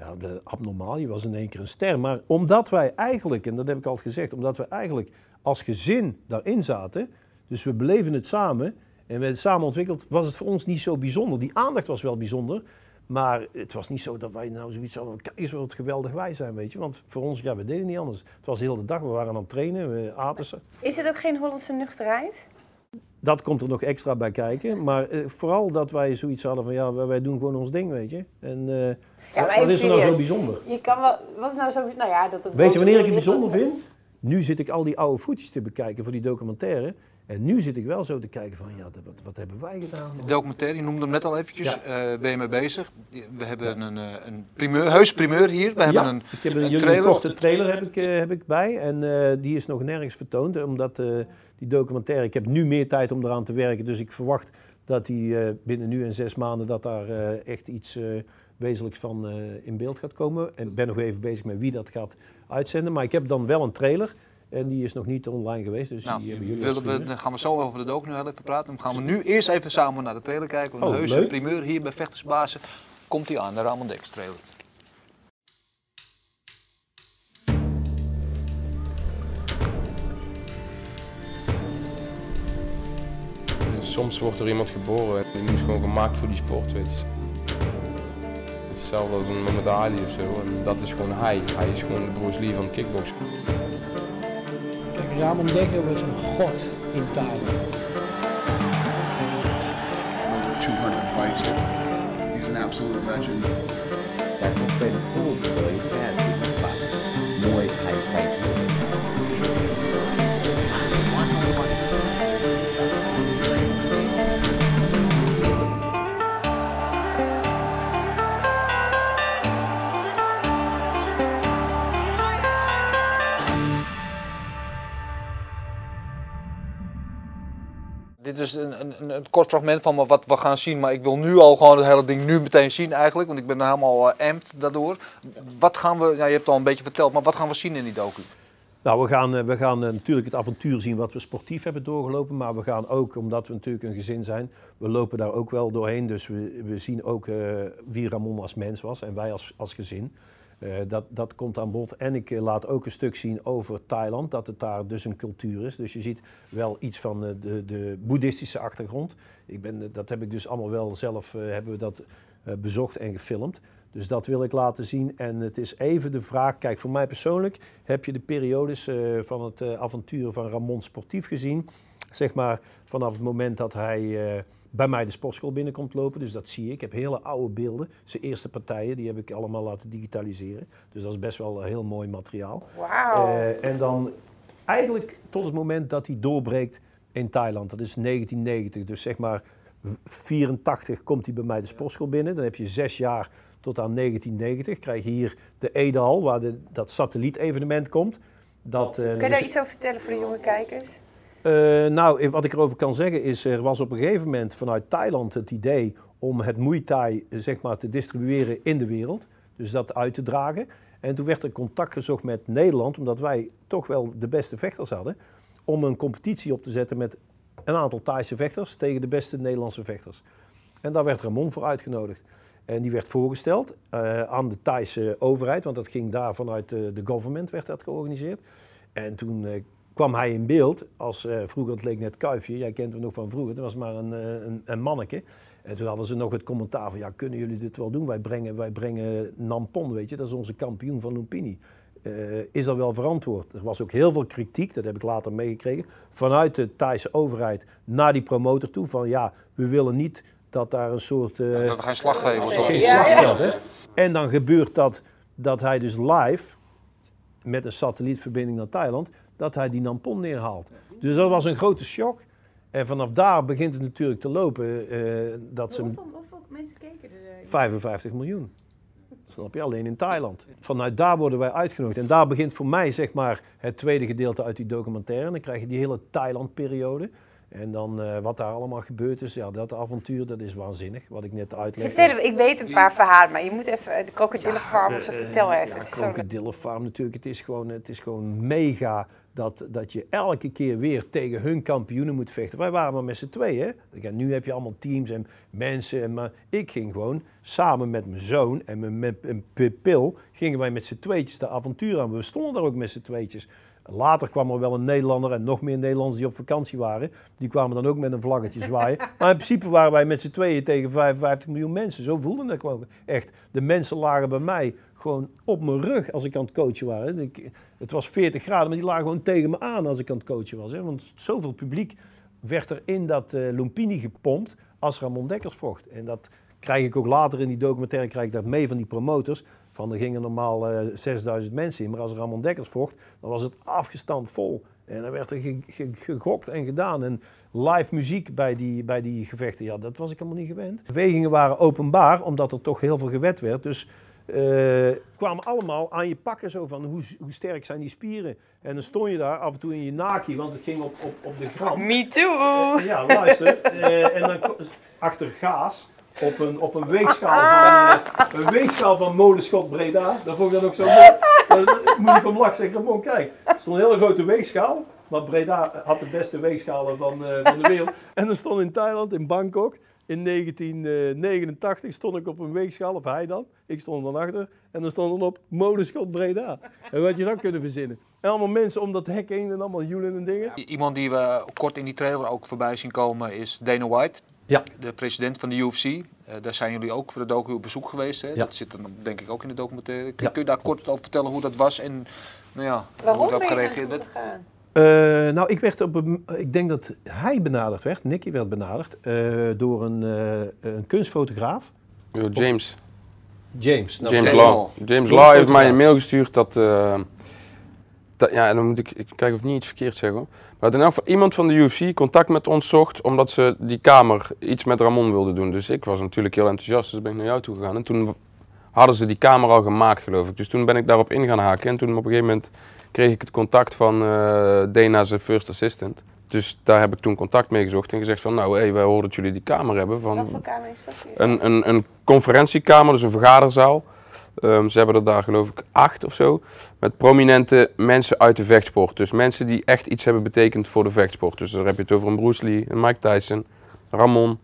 Ja, de, abnormaal, je was in één keer een ster. Maar omdat wij eigenlijk, en dat heb ik al gezegd, omdat wij eigenlijk als gezin daarin zaten. Dus we beleven het samen en we hebben het samen ontwikkeld. Was het voor ons niet zo bijzonder. Die aandacht was wel bijzonder. Maar het was niet zo dat wij nou zoiets hadden. Kijk eens wat geweldig wij zijn, weet je. Want voor ons, ja, we deden niet anders. Het was de dag. We waren aan het trainen. We aten ze. Is het ook geen Hollandse nuchterheid? Dat komt er nog extra bij kijken. Maar eh, vooral dat wij zoiets hadden van ja, wij, doen gewoon ons ding, weet je. En eh, Ja, maar wat is er nou zo bijzonder? Je kan wel, wat is nou zo, nou ja, dat het Weet je wanneer ik het bijzonder vind? Nu zit ik al die oude voetjes te bekijken voor die documentaire. En nu zit ik wel zo te kijken van ja, wat, wat hebben wij gedaan? De documentaire, je noemde hem net al eventjes, eh, ben je mee bezig. We hebben een, eh, een primeur, heus primeur hier. We hebben ja, een, ik heb een, een jullie een trailer. korte trailer heb ik, eh, heb ik bij. En eh, die is nog nergens vertoond. Omdat eh, die documentaire, ik heb nu meer tijd om eraan te werken. Dus ik verwacht dat die eh, binnen nu en zes maanden dat daar eh, echt iets eh, wezenlijks van in beeld gaat komen. En ik ben nog even bezig met wie dat gaat uitzenden. Maar ik heb dan wel een trailer. En die is nog niet online geweest. Dus Nou, die hebben jullie willen we, dan gaan we zo over de docu nu even praten. Dan gaan we nu eerst even samen naar de trailer kijken. Want de Oh, heuse leuk. primeur hier bij Vechtersbazen komt hij aan, de Ramon Dex trailer. soms wordt er iemand geboren en die is gewoon gemaakt voor die sport, weet je. Hetzelfde als een medaille of zo. En dat is gewoon hij. Hij is gewoon de Bruce Lee van het kickboksen. Ramon ontdekken was een god in Thailand. Over 200 fights. He's an absolute legend. That's been cool, boy. Mooi. Is een, een, een, kort fragment van wat we gaan zien, maar ik wil nu al gewoon het hele ding nu meteen zien eigenlijk, want ik ben helemaal uh, amped daardoor. Wat gaan we, ja, je hebt al een beetje verteld, maar wat gaan we zien in die docu? Nou, we gaan, eh, we gaan eh, natuurlijk het avontuur zien wat we sportief hebben doorgelopen. Maar we gaan ook, omdat we natuurlijk een gezin zijn, we lopen daar ook wel doorheen. Dus we, we zien ook wie Ramon als mens was en wij als, als gezin. Eh, dat, dat komt aan bod. En ik eh, laat ook een stuk zien over Thailand, dat het daar dus een cultuur is. Dus je ziet wel iets van eh, de, de boeddhistische achtergrond. Ik ben, dat heb ik dus allemaal wel zelf, hebben we dat bezocht en gefilmd. Dus dat wil ik laten zien. En het is even de vraag, kijk voor mij persoonlijk heb je de periodes van het avontuur van Ramon sportief gezien. Zeg maar vanaf het moment dat hij bij mij de sportschool binnenkomt lopen. Dus dat zie ik. Ik heb hele oude beelden. Zijn eerste partijen, die heb ik allemaal laten digitaliseren. Dus dat is best wel heel mooi materiaal. Wauw. Eh, en dan eigenlijk tot het moment dat hij doorbreekt in Thailand. Dat is 1990. Dus zeg maar 84 komt hij bij mij de sportschool binnen. Dan heb je zes jaar tot aan 1990. Krijg je hier de Edal, waar de, dat satellietevenement komt. Dat, eh, Kun je daar is- iets over vertellen voor de jonge kijkers? Eh, nou, wat ik erover kan zeggen is, er was op een gegeven moment vanuit Thailand het idee om het Muay Thai eh, zeg maar, te distribueren in de wereld. Dus dat uit te dragen. En toen werd er contact gezocht met Nederland, omdat wij toch wel de beste vechters hadden, om een competitie op te zetten met een aantal Thaise vechters tegen de beste Nederlandse vechters. En daar werd Ramon voor uitgenodigd. En die werd voorgesteld eh, aan de Thaise overheid, want dat ging daar vanuit eh, de government werd dat georganiseerd. En toen eh, kwam hij in beeld als, eh, vroeger het leek net Kuifje, jij kent hem nog van vroeger, dat was maar een, eh, een, een manneke. En toen hadden ze nog het commentaar van, ja, kunnen jullie dit wel doen? Wij brengen, wij brengen Nampon, weet je, dat is onze kampioen van Lumpini. Eh, is dat wel verantwoord? Er was ook heel veel kritiek, dat heb ik later meegekregen, vanuit de Thaise overheid naar die promotor toe. Van ja, we willen niet dat daar een soort... eh, Dat er geen iets. Ja, ja. slagveld, hè? En dan gebeurt dat, dat hij dus live, met een satellietverbinding naar Thailand, dat hij die Nampon neerhaalt. Dus dat was een grote shock. En vanaf daar begint het natuurlijk te lopen. eh, dat ze Hoeveel, hoeveel mensen keken er? 55 miljoen. Snap je? Alleen in Thailand. Vanuit daar worden wij uitgenodigd. En daar begint voor mij zeg maar het tweede gedeelte uit die documentaire. En dan krijg je die hele Thailand-periode. En dan eh, wat daar allemaal gebeurd is, ja, dat avontuur, dat is waanzinnig. Wat ik net uitleg. Vertel, ik weet een paar verhalen, maar je moet even eh, de krokodillenfarm of zo Eh, vertel even. Ja, krokodillenfarm natuurlijk. Het is gewoon, het is gewoon mega dat, dat je elke keer weer tegen hun kampioenen moet vechten. Wij waren maar met z'n tweeën. hè. Nu heb je allemaal teams en mensen. En, maar ik ging gewoon samen met mijn zoon en mijn, met een pil, gingen wij met z'n tweetjes de avontuur aan. We stonden daar ook met z'n tweetjes Later kwam er wel een Nederlander en nog meer Nederlanders die op vakantie waren. Die kwamen dan ook met een vlaggetje zwaaien. Maar in principe waren wij met z'n tweeën tegen 55 miljoen mensen. Zo voelde dat gewoon echt. De mensen lagen bij mij gewoon op mijn rug als ik aan het coachen was. Ik- Het was 40 graden, maar die lagen gewoon tegen me aan als ik aan het coachen was. Hè. Want zoveel publiek werd er in dat eh Lumpini gepompt als Ramon Dekkers vocht. En dat krijg ik ook later in die documentaire krijg ik dat mee van die promotors. Van er gingen normaal eh 6000 mensen in, maar als Ramon Dekkers vocht, dan was het afgestand vol. En dan werd er ge- ge- gegokt en gedaan. En live muziek bij die, bij die gevechten, ja, dat was ik helemaal niet gewend. Bewegingen waren openbaar, omdat er toch heel veel gewet werd. Dus eh, kwamen allemaal aan je pakken zo van hoe, hoe sterk zijn die spieren. En dan stond je daar af en toe in je naki, want het ging op, op, op de gram. Me too. Ja, luister. eh, en dan achter gaas op een, op een weegschaal van, eh, een weegschaal van molenschot Breda. Dat vond ik dan ook zo mooi. Dan moet ik om lachen zeggen, Ramon, kijk. Er stond een hele grote weegschaal. Maar Breda had de beste weegschalen van, eh, van de wereld. En er stond in Thailand, in Bangkok, in 1989 stond ik op een weegschaal, of hij dan. Ik stond er dan achter. En er stond dan op molenschot Breda. En wat je dan kunnen verzinnen. En allemaal mensen om dat hek heen en allemaal joelen en dingen. I- Iemand die we kort in die trailer ook voorbij zien komen is Dana White. Ja. De president van de UFC. Eh, daar zijn jullie ook voor de docu op bezoek geweest. Hè? Ja. Dat zit dan denk ik ook in de documentaire. Kun, Ja. kun je daar kort over vertellen hoe dat was en nou ja, hoe Waarom ben je gereageerd werd? Eh, nou, ik werd op een, ik denk dat hij benaderd werd, Nicky werd benaderd, eh, door een, eh, een kunstfotograaf. James. James. Nou, James James Law. James Law heeft mij een mail gestuurd dat, dat ja, en dan moet ik, ik kijk of ik niet iets verkeerd zeg hoor. Maar in elk geval iemand van de UFC contact met ons zocht omdat ze die kamer iets met Ramon wilden doen. Dus ik was natuurlijk heel enthousiast, dus ben ik naar jou toe gegaan. En toen hadden ze die kamer al gemaakt geloof ik. Dus toen ben ik daarop in gaan haken en toen op een gegeven moment kreeg ik het contact van eh Dana, zijn first assistant. Dus daar heb ik toen contact mee gezocht en gezegd van nou, hé, wij horen dat jullie die kamer hebben. Van, Wat voor kamer is dat hier? een, een, een conferentiekamer, dus een vergaderzaal. Ehm, ze hebben er daar geloof ik acht of zo. Met prominente mensen uit de vechtsport. Dus mensen die echt iets hebben betekend voor de vechtsport. Dus daar heb je het over een Bruce Lee, een Mike Tyson, Ramon,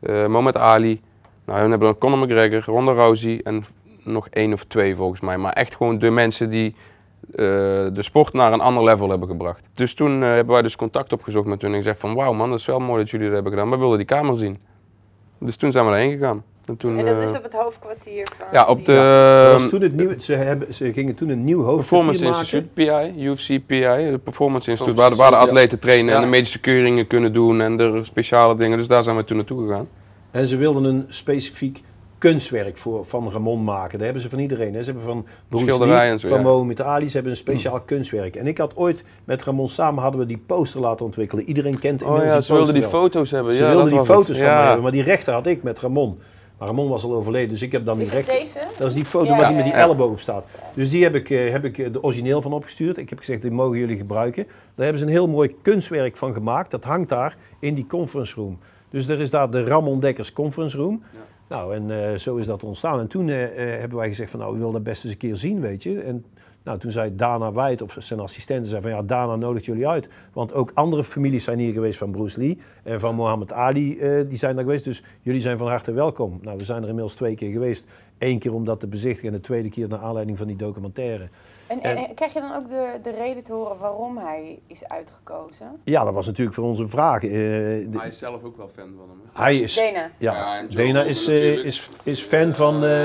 eh Mohamed Ali. Nou, dan hebben Conor McGregor, Ronda Rousey en nog één of twee volgens mij. Maar echt gewoon de mensen die de sport naar een ander level hebben gebracht. Dus toen eh, hebben wij dus contact opgezocht met hun en gezegd van wauw man, dat is wel mooi dat jullie dat hebben gedaan. We wilden die kamer zien. Dus toen zijn we daarheen gegaan. En, toen, En dat eh, is op het hoofdkwartier van... ja, op de was toen het nieuw, ze, hebben, ze gingen toen een nieuw Performance hoofdkwartier maken. Instituut, PI, UFC PI, de Performance Instituut, Oh, waar, de- waar de ja. atleten trainen en de medische keuringen kunnen doen en de speciale dingen. Dus daar zijn we toen naartoe gegaan. En ze wilden een specifiek kunstwerk voor, van Ramon maken. Dat hebben ze van iedereen. Hè. Ze hebben van Bruce Schilderijen Lee, zo, van ja. Mohamed Ali, ze hebben een speciaal kunstwerk. En ik had ooit met Ramon samen hadden we die poster laten ontwikkelen. Iedereen kent Oh inmiddels ja, die ze wilden die foto's hebben. Ze ja, wilden die het. foto's van me ja. hebben, maar die rechter had ik met Ramon. Maar Ramon was al overleden, dus ik heb dan die rechter... deze? Dat is die foto Ja, waar die ja, met die ja. elleboog op staat. Dus die heb ik, eh, heb ik eh, de origineel van opgestuurd. Ik heb gezegd, die mogen jullie gebruiken. Daar hebben ze een heel mooi kunstwerk van gemaakt. Dat hangt daar in die conference room. Dus er is daar de Ramon Dekkers conference room. Nou, en eh, zo is dat ontstaan. En toen eh, eh, hebben wij gezegd van, nou, we willen dat best eens een keer zien, weet je. En nou, toen zei Dana White, of zijn assistenten, zei van, ja, Dana nodigt jullie uit. Want ook andere families zijn hier geweest van Bruce Lee en van Muhammad Ali, die zijn daar geweest. Dus jullie zijn van harte welkom. Nou, we zijn er inmiddels twee keer geweest. Eén keer om dat te bezichtigen en de tweede keer naar aanleiding van die documentaire. En, en, en krijg je dan ook de, de reden te horen waarom hij is uitgekozen? Ja, dat was natuurlijk voor ons een vraag. Eh, de- Hij is zelf ook wel fan van hem. hè? hij is, Dana. ja, Ja, en Joe Dana Rogan is, eh, is, is fan van. eh,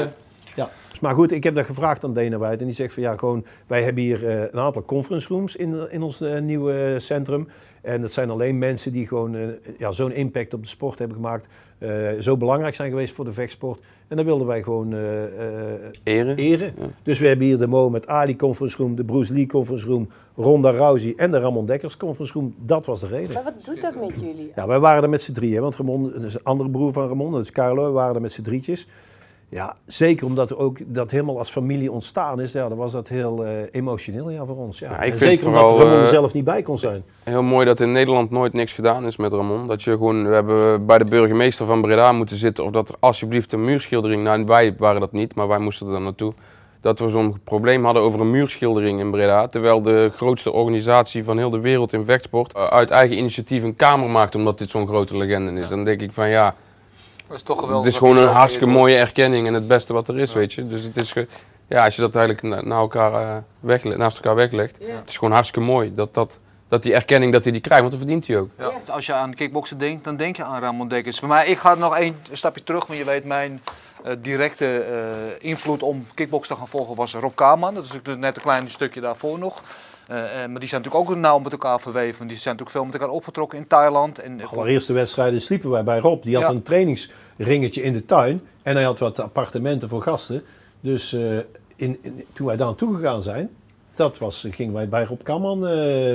ja. Maar goed, ik heb dat gevraagd aan Dana White. En die zegt van ja, gewoon, wij hebben hier eh, een aantal conference rooms in, in ons nieuwe centrum. En dat zijn alleen mensen die gewoon eh, ja, zo'n impact op de sport hebben gemaakt. eh, zo belangrijk zijn geweest voor de vechtsport. En dat wilden wij gewoon eh, eh, Eren. eren. Dus we hebben hier de Mohamed Ali conference room, de Bruce Lee conference room, Ronda Rousey en de Ramon Dekkers conference room. Dat was de reden. Maar wat doet dat met jullie? Ja, wij waren er met z'n drieën, want Ramon, dat is een andere broer van Ramon, dat is Carlo, we waren er met z'n drietjes. Ja, zeker omdat ook dat helemaal als familie ontstaan is, ja, dan was dat heel eh, emotioneel ja, voor ons. Ja. Ja, ik En vind zeker vooral, omdat Ramon er eh, zelf niet bij kon zijn. Heel mooi dat in Nederland nooit niks gedaan is met Ramon. Dat je gewoon, we hebben bij de burgemeester van Breda moeten zitten of dat er alsjeblieft een muurschildering, nou wij waren dat niet, maar wij moesten er dan naartoe. Dat we zo'n probleem hadden over een muurschildering in Breda. Terwijl de grootste organisatie van heel de wereld in vechtsport eh, uit eigen initiatief een kamer maakt omdat dit zo'n grote legende is. Dan denk ik van ja, Dat is toch geweldig. Het is gewoon een hartstikke mooie erkenning en het beste wat er is, weet je. Dus het is, ge- ja, als je dat eigenlijk na, na elkaar, eh, wegle- naast elkaar weglegt, het is gewoon hartstikke mooi dat, dat, dat die erkenning dat hij die krijgt, want dat verdient hij ook. Ja. Als je aan kickboksen denkt, dan denk je aan Ramon Dekkers. Voor mij, ik ga nog één stapje terug, want je weet mijn eh, directe eh, invloed om kickboksen te gaan volgen was Rob Kaman. Dat is natuurlijk net een klein stukje daarvoor nog. Eh, eh, maar die zijn natuurlijk ook nauw met elkaar verweven. Die zijn natuurlijk veel met elkaar opgetrokken in Thailand. En, Allereerste wedstrijden sliepen wij bij Rob. Die had Ja. een trainingsringetje in de tuin. En hij had wat appartementen voor gasten. Dus eh, in, in- toen wij daar naartoe gegaan zijn, dat was, gingen wij bij Rob Kamman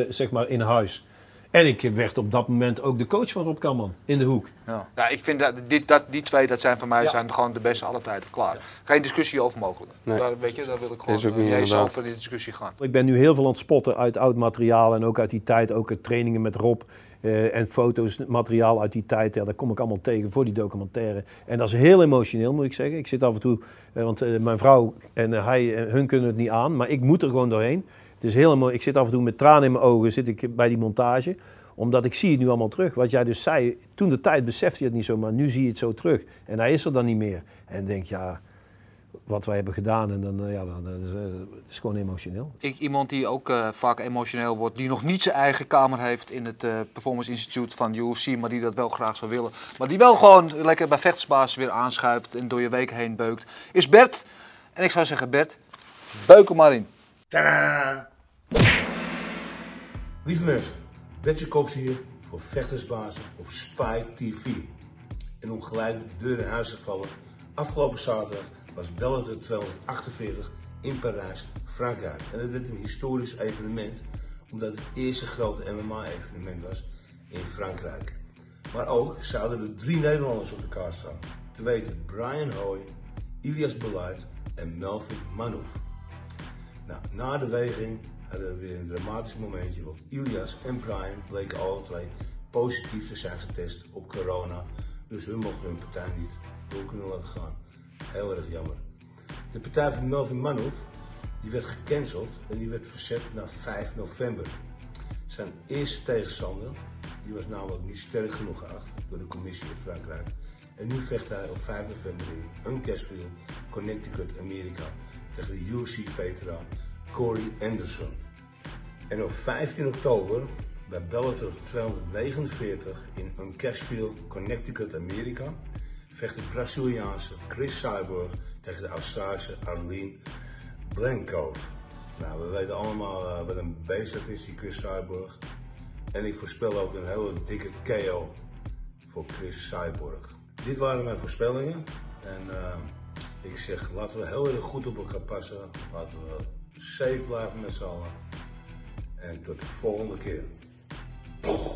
zeg maar in huis. En ik werd op dat moment ook de coach van Rob Kamman in de hoek. ja. ja, ik vind dat, dit, dat die twee, dat zijn voor mij Ja. zijn gewoon de beste alle tijden. Klaar. Geen discussie over mogelijk. Nee. Daar, weet je, daar wil ik gewoon Is ook eh, niet eens inderdaad. over die discussie gaan. Ik ben nu heel veel aan het spotten uit oud materiaal en ook uit die tijd, ook trainingen met Rob. eh, en foto's, materiaal uit die tijd, ja, daar kom ik allemaal tegen voor die documentaire. En dat is heel emotioneel, moet ik zeggen. Ik zit af en toe, eh, want eh, mijn vrouw en eh, hij, eh, hun kunnen het niet aan, maar ik moet er gewoon doorheen. Het is heel emo- ik zit af en toe met tranen in mijn ogen zit ik bij die montage, omdat ik zie het nu allemaal terug. Wat jij dus zei, toen de tijd besefte je het niet zo, maar nu zie je het zo terug. En hij is er dan niet meer. En denk, ja, wat wij hebben gedaan, en dan, eh, ja, dan, eh, het is gewoon emotioneel. Ik, iemand die ook eh, vaak emotioneel wordt, die nog niet zijn eigen kamer heeft in het eh, Performance Institute van UFC, maar die dat wel graag zou willen. Maar die wel gewoon lekker bij vechtsbaas weer aanschuift en door je week heen beukt, is Bert. En ik zou zeggen, Bert, beuk er maar in. Tadaa! Lieve mensen, Betje Cox hier voor Vechtersbazen op Spy TV. En om gelijk de deur in huis te vallen, afgelopen zaterdag was Bellator 248 in Parijs, Frankrijk. En dat werd een historisch evenement, omdat het eerste grote MMA-evenement was in Frankrijk. Maar ook zouden er drie Nederlanders op de kaart staan. Te weten Brian Hoy, Ilias Beleid en Melvin Manouf. Nou, na de weging hadden we weer een dramatisch momentje, want Ilias en Brian bleken alle twee positief te zijn getest op corona. Dus hun mochten hun partij niet door kunnen laten gaan. Heel erg jammer. De partij van Melvin Manouf, die werd gecanceld en die werd verzet naar 5 november. Zijn eerste tegenstander, die was namelijk niet sterk genoeg geacht door de commissie in Frankrijk. En nu vecht hij op 5 november in Uncasville, Connecticut, Amerika tegen de UFC-veteraan Corey Anderson. En op 15 oktober bij Bellator 249 in Uncasville, Connecticut, Amerika vecht de Braziliaanse Chris Cyborg tegen de Australische Arlene Blanco. Nou, we weten allemaal eh, wat een beest dat is, die Chris Cyborg. En ik voorspel ook een hele dikke KO voor Chris Cyborg. Dit waren mijn voorspellingen. En eh, ik zeg, laten we heel erg goed op elkaar passen. We safe blijven met z'n allen. En tot de volgende keer.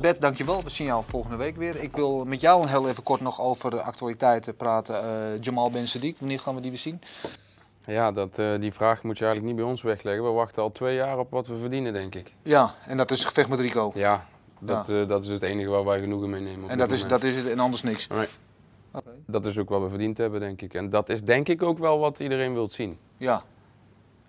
Bert, dankjewel. We zien jou volgende week weer. Ik wil met jou heel even kort nog over de actualiteiten praten. Eh, Jamal Ben Sadiq, wanneer gaan we die weer zien? Ja, dat, eh, die vraag moet je eigenlijk niet bij ons wegleggen. We wachten al twee jaar op wat we verdienen, denk ik. Ja, en dat is gevecht met Rico. Ja, dat, eh, dat is het enige waar wij genoegen mee nemen. En dat is, dat is het en anders niks. Nee. Dat is ook wat we verdiend hebben, denk ik. En dat is denk ik ook wel wat iedereen wil zien. Ja,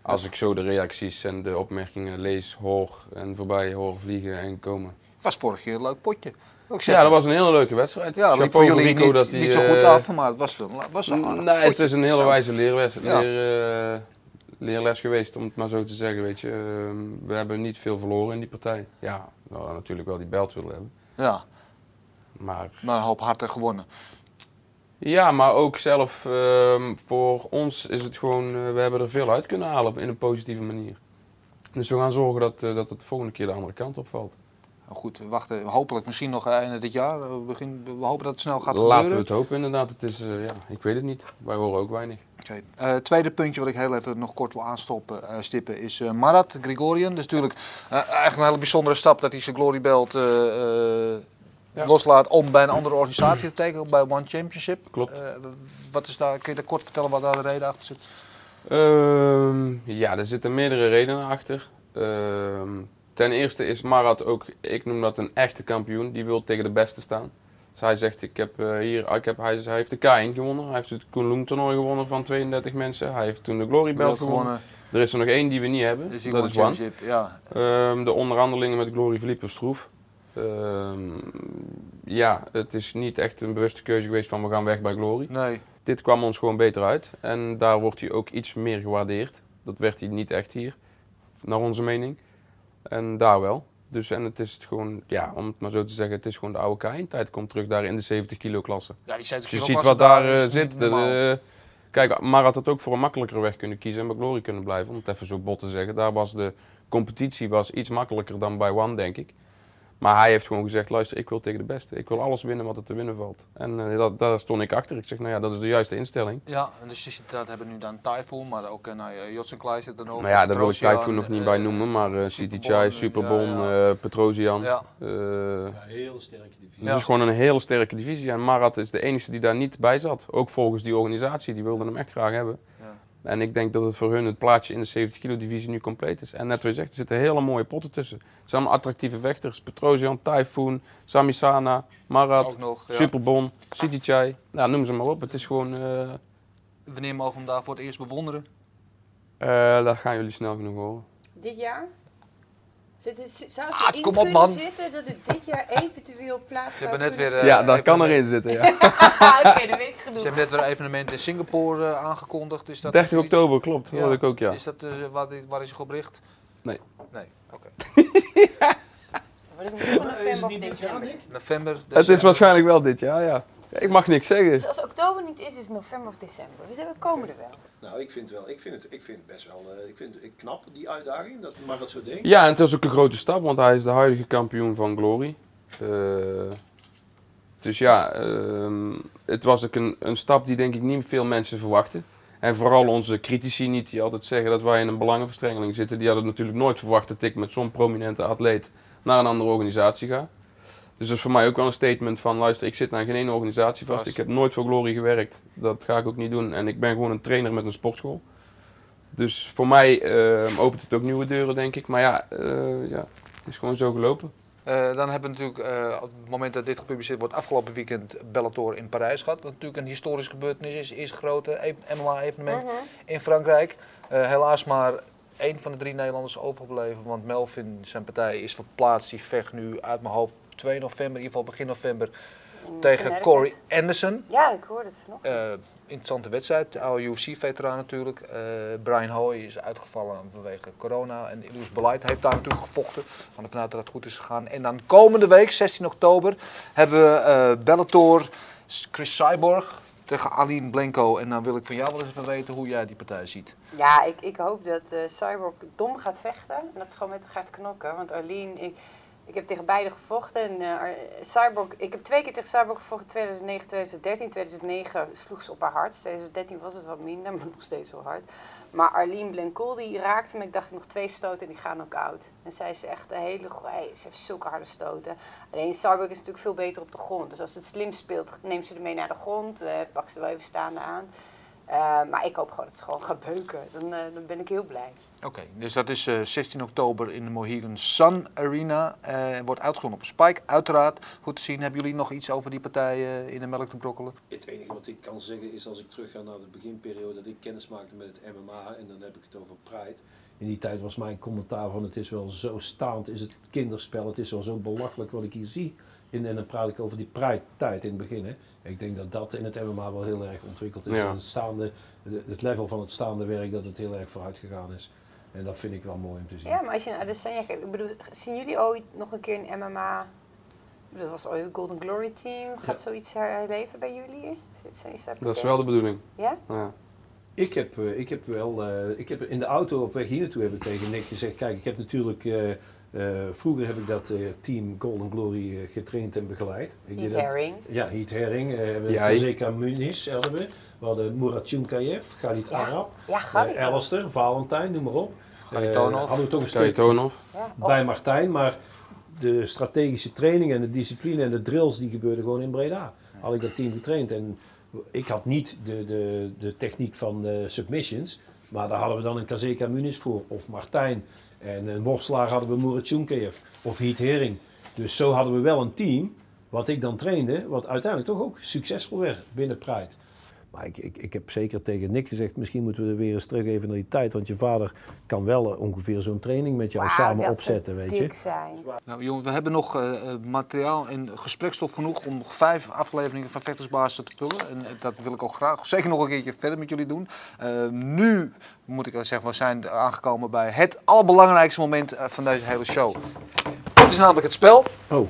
Als ik zo de reacties en de opmerkingen lees, hoor en voorbij hoor vliegen en komen. was vorig keer een leuk potje. Ja, dat was een hele leuke wedstrijd. Ja, dat liep voor jullie Rico niet, dat hij, niet zo goed eh, af, maar het was was een aardig Nee, het is een hele wijze leerles, Ja. leer, eh, leerles geweest, om het maar zo te zeggen. Weet je. Ehm, we hebben niet veel verloren in die partij. Ja, we hadden natuurlijk wel die belt willen hebben. Ja, Maar maar een hoop harder gewonnen. Ja, maar ook zelf ehm, voor ons is het gewoon, eh, we hebben er veel uit kunnen halen in een positieve manier. Dus we gaan zorgen dat, eh, dat het de volgende keer de andere kant opvalt. Nou goed, we wachten hopelijk misschien nog einde dit jaar. We, begin, we hopen dat het snel gaat Laten we gebeuren. het hopen inderdaad. Het is, eh, ja, ik weet het niet. Wij horen ook weinig. Oké. Eh, tweede puntje wat ik heel even nog kort wil aanstoppen, eh, stippen is eh, Marat Grigorian. Dat is natuurlijk eh, eigenlijk een hele bijzondere stap dat hij zijn Glory Belt eh, eh, Ja. loslaat om bij een andere organisatie te tekenen, bij One Championship. Klopt. Eh, wat is daar, kun je daar kort vertellen wat daar de reden achter zit? Ehm, ja, er zitten meerdere redenen achter. Ehm, ten eerste is Marat ook, ik noem dat een echte kampioen. Die wil tegen de beste staan. Dus hij zegt, ik heb, eh, hier, ik heb, hij, hij heeft de K1 gewonnen. Hij heeft het Kunlun toernooi gewonnen van 32 mensen. Hij heeft toen de Glory Belt gewonnen. Er is er nog één die we niet hebben. Dus dat is One. Championship, ja. Ehm, de onderhandelingen met Glory verliepen stroef. Ehm, ja, het is niet echt een bewuste keuze geweest van we gaan weg bij Glory. Nee. Dit kwam ons gewoon beter uit. En daar wordt hij ook iets meer gewaardeerd. Dat werd hij niet echt hier, naar onze mening. En daar wel. Dus en het is het gewoon, ja, om het maar zo te zeggen, het is gewoon de oude K1-tijd. Komt terug daar in de 70 kilo klasse. Ja, die 60 Dus je kilo ziet wat daar eh, zit. De- kijk, maar had het ook voor een makkelijker weg kunnen kiezen en bij Glory kunnen blijven. Om het even zo bot te zeggen. Daar was de competitie was iets makkelijker dan bij One, denk ik. Maar hij heeft gewoon gezegd, luister, ik wil tegen de beste. Ik wil alles winnen wat er te winnen valt. En eh, dat, daar stond ik achter. Ik zeg, nou ja, dat is de juiste instelling. Ja, en dus dat hebben we nu dan Typhoon, maar ook uh, nou, ja, Jots Klaai zit er nog. Maar ja, daar wil ik Typhoon nog niet eh, bij noemen. Maar eh City Superbon, Chai, ja, Superbon, ja. eh, Petrosian. Ja. eh, heel sterke divisie. Het is gewoon een hele sterke divisie. En Marat is de enige die daar niet bij zat. Ook volgens die organisatie, die wilden hem echt graag hebben. En ik denk dat het voor hun het plaatje in de 70 kilo divisie nu compleet is. En net wat je zegt, er zitten hele mooie potten tussen. Het zijn allemaal attractieve vechters. Petrosian, Typhoon, Samisana, Marat, Ook nog, ja. Superbon, City Chai. Nou, noem ze maar op. Het is gewoon... eh Wanneer mogen we hem daar voor het eerst bewonderen? eh, dat gaan jullie snel genoeg horen. Dit jaar? Het- Zou het Ah, erin kom op, kunnen man. zitten dat het dit jaar evenetueel plaats Ze zou hebben net weer. ja, daar kan erin zitten, ja. Oké, dat weet ik Ze genoeg. hebben net weer een evenement in Singapore eh, aangekondigd. Is dat 30 iets- oktober, klopt. Dat Ja. had ik ook, ja. Is dat, eh, waar, waar is zich op richt? Nee. Nee, oké. Maar dat is nog november of december. November. Het is waarschijnlijk wel dit jaar, ja. Ik mag niks zeggen. Dus als oktober niet is, is het november of december. Dus we komen er wel. Nou, ik vind, wel, ik vind, het, ik vind het best wel eh, ik vind het knap, die uitdaging, dat mag het zo denken. Ja, en het is ook een grote stap, want hij is de huidige kampioen van Glory. Eh, dus ja, ehm, het was ook een, een stap die denk ik niet veel mensen verwachten. En vooral onze critici niet, die altijd zeggen dat wij in een belangenverstrengeling zitten. Die hadden natuurlijk nooit verwacht dat ik met zo'n prominente atleet naar een andere organisatie ga. Dus dat is voor mij ook wel een statement van, luister, ik zit aan geen ene organisatie vast. Ik heb nooit voor Glory gewerkt. Dat ga ik ook niet doen. En ik ben gewoon een trainer met een sportschool. Dus voor mij eh, opent het ook nieuwe deuren, denk ik. Maar ja, eh, ja het is gewoon zo gelopen. Eh, dan hebben we natuurlijk, eh, op het moment dat dit gepubliceerd wordt, afgelopen weekend Bellator in Parijs gehad. Wat natuurlijk een historische gebeurtenis is. Eerst grote MMA-evenement in Frankrijk. Eh, helaas maar één van de drie Nederlanders overgebleven. Want Melvin, zijn partij, is verplaatst. Die vecht nu uit mijn hoofd 2 november, in ieder geval begin november, tegen. Corey Anderson. Ja, ik hoorde het vanochtend. Eh, interessante wedstrijd, de oude UFC-veteraan natuurlijk. Eh, Brian Hoy is uitgevallen vanwege corona. En Ilus Beleid heeft daar natuurlijk gevochten. Gaan ervan uit dat het goed is gegaan. En dan komende week, 16 oktober, hebben we eh, Bellator, Chris Cyborg tegen Aline Blenko. En dan wil ik van jou wel eens even weten hoe jij die partij ziet. Ja, ik, ik hoop dat eh Cyborg dom gaat vechten. En dat is gewoon met haar gaat knokken. Want Arlene, ik, ik heb tegen beide gevochten. En eh, Cyborg, ik heb twee keer tegen Cyborg gevochten, 2009, 2013. 2009 sloeg ze op haar hart. 2013 was het wat minder, maar nog steeds zo hard. Maar Arlene Blenkol, die raakte me. Ik dacht, nog twee stoten en die gaan ook oud. En zij is echt een hele goeie, ze heeft zulke harde stoten. Alleen Cyborg is natuurlijk veel beter op de grond. Dus als het slim speelt, neemt ze er mee naar de grond. eh pakt ze er wel even staande aan. Eh, maar ik hoop gewoon dat ze gewoon gaat beuken. Dan, dan ben ik heel blij. Oké, dus dat is eh, 16 oktober in de Mohegan Sun Arena. Eh, wordt uitgezonden op Spike, uiteraard. Goed te zien. Hebben jullie nog iets over die partij eh, in de melk te brokkelen? Het enige wat ik kan zeggen is als ik terug ga naar de beginperiode dat ik kennis maakte met het MMA en dan heb ik het over Pride. In die tijd was mijn commentaar van het is wel zo staand, is het kinderspel, het is wel zo belachelijk wat ik hier zie. En, en dan praat ik over die Pride-tijd in het begin. Hè. Ik denk dat dat in het MMA wel heel erg ontwikkeld is. Ja. En Het, staande, de- het level van het staande werk, dat het heel erg vooruit gegaan is. En dat vind ik wel mooi om te zien. Ja, maar als je naar Adesanya kijkt, ik bedoel, zien jullie ooit nog een keer een MMA? Dat was ooit het Golden Glory Team. Gaat zoiets herleven bij jullie? Dat is wel de bedoeling. Ja? Ja. Ik heb, eh, ik heb wel, eh, ik heb in de auto op weg hier naartoe heb ik tegen Nick gezegd, kijk, ik heb natuurlijk, eh, eh, vroeger heb ik dat eh, team Golden Glory eh, getraind en begeleid. Ik dat- Herring. Ja, Heath Herring, eh, we Jij. Zeka Muniz hadden we, we hadden Murat Chunkayev, Galit Ja. Arab, Ja, eh. Alistair, Valentijn, noem maar op. Garitonov. Eh, hadden we toch een stuk bij Martijn, maar de strategische training en de discipline en de drills die gebeurden gewoon in Breda. Had ik dat team getraind en ik had niet de, de, de techniek van de submissions, maar daar hadden we dan een Kazeka Muniz voor, of Martijn. En een worstelaar hadden we Murat of Heat Hering. Dus zo hadden we wel een team, wat ik dan trainde, wat uiteindelijk toch ook succesvol werd binnen Pride. Maar ik, ik, ik heb zeker tegen Nick gezegd, misschien moeten we er weer eens terug even naar die tijd. Want je vader kan wel eh, ongeveer zo'n training met jou samen opzetten, weet je. zijn. Nou jongen, we hebben nog eh, eh, materiaal en gesprekstof genoeg om nog vijf afleveringen van Vechtersbasis te vullen. En dat wil ik ook graag zeker nog een keertje verder met jullie doen. Eh, nu moet ik wel zeggen, we zijn aangekomen bij het allerbelangrijkste moment van deze hele show. Dit is namelijk het spel. Oh,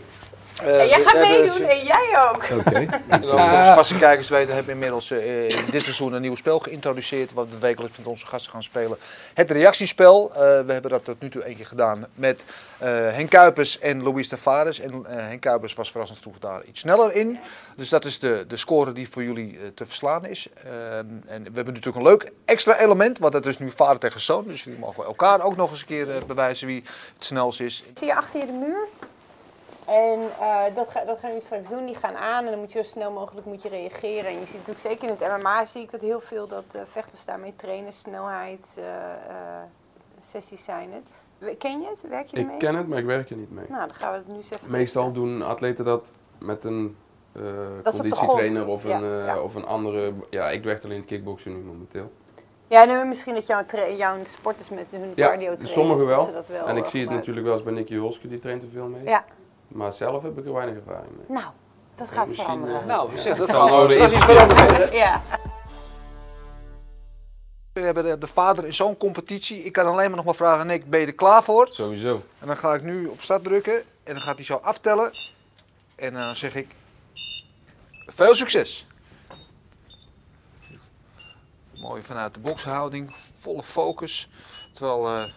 En jij gaat meedoen en jij ook. oké. Volgens vaste kijkers weten hebben we inmiddels eh, in dit seizoen een nieuw spel geïntroduceerd. Wat we wekelijks met onze gasten gaan spelen. Het reactiespel. Eh, we hebben dat tot nu toe één keer gedaan met eh, Henk Kuipers en Louis Tavares. En eh, Henk Kuipers was verrassend vroeg daar iets sneller in. Dus dat is de, de score die voor jullie te verslaan is. Eh, en we hebben natuurlijk een leuk extra element. Want dat is nu vader tegen zoon. Dus jullie mogen elkaar ook nog eens een keer bewijzen wie het snelst is. Zie je achter je de muur? En eh, dat, ga, dat gaan we straks doen. Die gaan aan en dan moet je zo snel mogelijk moet je reageren. En je ziet natuurlijk zeker in het MMA zie ik dat heel veel dat eh, vechters daarmee trainen. Snelheid, eh, sessies zijn het. Ken je het? Werk je Ik ermee? ken het, maar ik werk er niet mee. Nou, dan gaan we het nu even Meestal testen. doen atleten dat met een conditietrainer of een, Ja, ja. of een andere. Ja, ik werk alleen in het kickboksen nu momenteel. Ja, nee, misschien dat jouw, jouw sporters met hun Ja, cardio trainen. sommigen wel. wel. En ik zie het natuurlijk wel eens bij Nicky Holske, die traint er veel mee. Ja, Maar zelf heb ik er weinig ervaring mee. nou, dat gaat misschien, veranderen. eh, Nou, zeg, dat is eerste- veranderen. Ja. We hebben de, de vader in zo'n competitie. Ik kan alleen maar nog maar vragen, Nick, ben je er klaar voor? Sowieso. En dan ga ik nu op start drukken en dan gaat hij zo aftellen. En dan zeg ik, veel succes. Mooi vanuit de bokshouding, volle focus. Terwijl eh,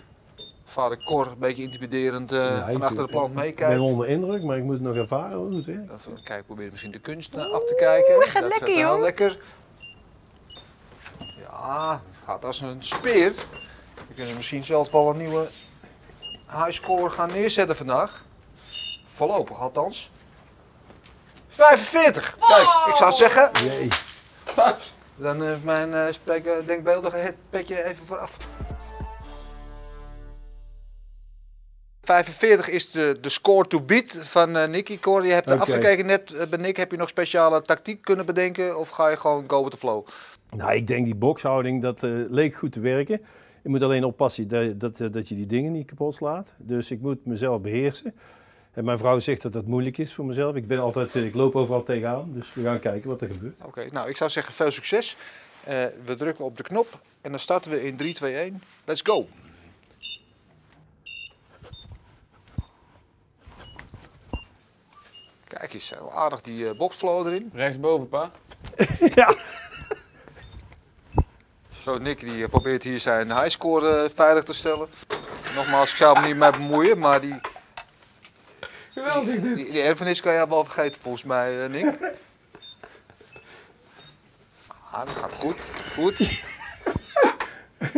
vader Cor een beetje intimiderend eh, Ja, van achter de plant Ik ben meekijkt. onder indruk, maar ik moet het nog ervaren hoe het werkt. Even kijken, probeer misschien de kunst eh, af te kijken. Oeh, gaat dat lekker, gaat heel joh. lekker. Ja, gaat als een speer. We kunnen misschien zelfs wel een nieuwe highscore gaan neerzetten vandaag. Voorlopig althans. 45! Kijk, ik zou zeggen, Jee. dan heeft mijn eh spreker denkbeeldige het petje even vooraf. 45 is de, de score to beat van eh Nicky. Cor, je hebt Oké. afgekeken net eh, bij Nick. Heb je nog speciale tactiek kunnen bedenken of ga je gewoon go with the flow? Nou, ik denk die bokshouding, dat eh, leek goed te werken. Je moet alleen oppassen dat, dat, dat je die dingen niet kapot slaat. Dus ik moet mezelf beheersen. En mijn vrouw zegt dat dat moeilijk is voor mezelf. Ik, ben altijd, ik loop overal tegenaan, dus we gaan kijken wat er gebeurt. Oké, nou ik zou zeggen veel succes. We drukken op de knop en dan starten we in 3, 2, 1. Let's go! Kijk eens, aardig die eh, boxflow erin. Rechtsboven, pa. ja. Zo, Nick die eh, probeert hier zijn highscore eh, veilig te stellen. Nogmaals, ik zou me niet mee bemoeien, maar die, Geweldig dit. die, die erfenis kan je wel vergeten volgens mij, Nick. Ah, dat gaat goed. Goed.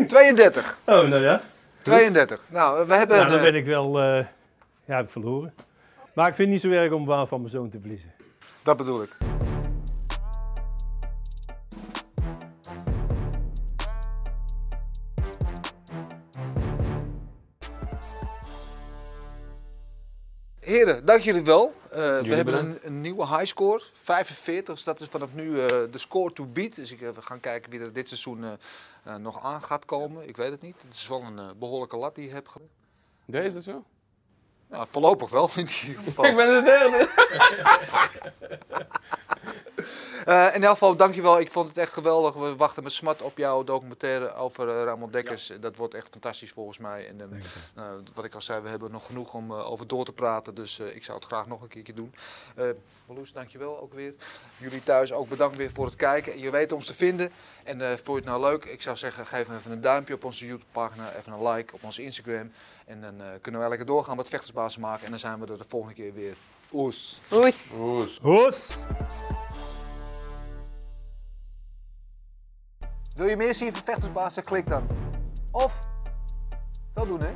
32. Oh, nou ja. 32. Nou, we hebben... Nou, dan ben ik wel eh, ja, verloren. Maar ik vind het niet zo erg om van van mijn zoon te verliezen. Dat bedoel ik. Heren, dank jullie wel. Eh, we hebben een, een nieuwe highscore, 45. Dus dat is vanaf nu eh, de score to beat. Dus ik, eh, we gaan kijken wie er dit seizoen nog aan gaat komen. Ik weet het niet. Het is wel een eh, behoorlijke lat die je hebt. Deze is dat zo? Nou, voorlopig wel in ieder geval. Ik ben de derde. Eh, in elk geval, dankjewel. Ik vond het echt geweldig. We wachten met smart op jouw documentaire over eh, Ramon Dekkers. Dat wordt echt fantastisch volgens mij. En, eh, wat ik al zei, we hebben nog genoeg om over door te praten. Dus eh, ik zou het graag nog een keertje doen. Eh Marloes, dankjewel ook weer. Jullie thuis ook bedankt weer voor het kijken. Je weet ons te vinden. En eh vond je het nou leuk? Ik zou zeggen, geef even een duimpje op onze YouTube pagina. Even een like op onze Instagram. En dan eh, kunnen we lekker doorgaan met vechtersbazen maken. En dan zijn we er de volgende keer weer. Oes. Oes. Oes. Hoes! Wil je meer zien van vechtersbazen? Klik dan. Of dat doen hè.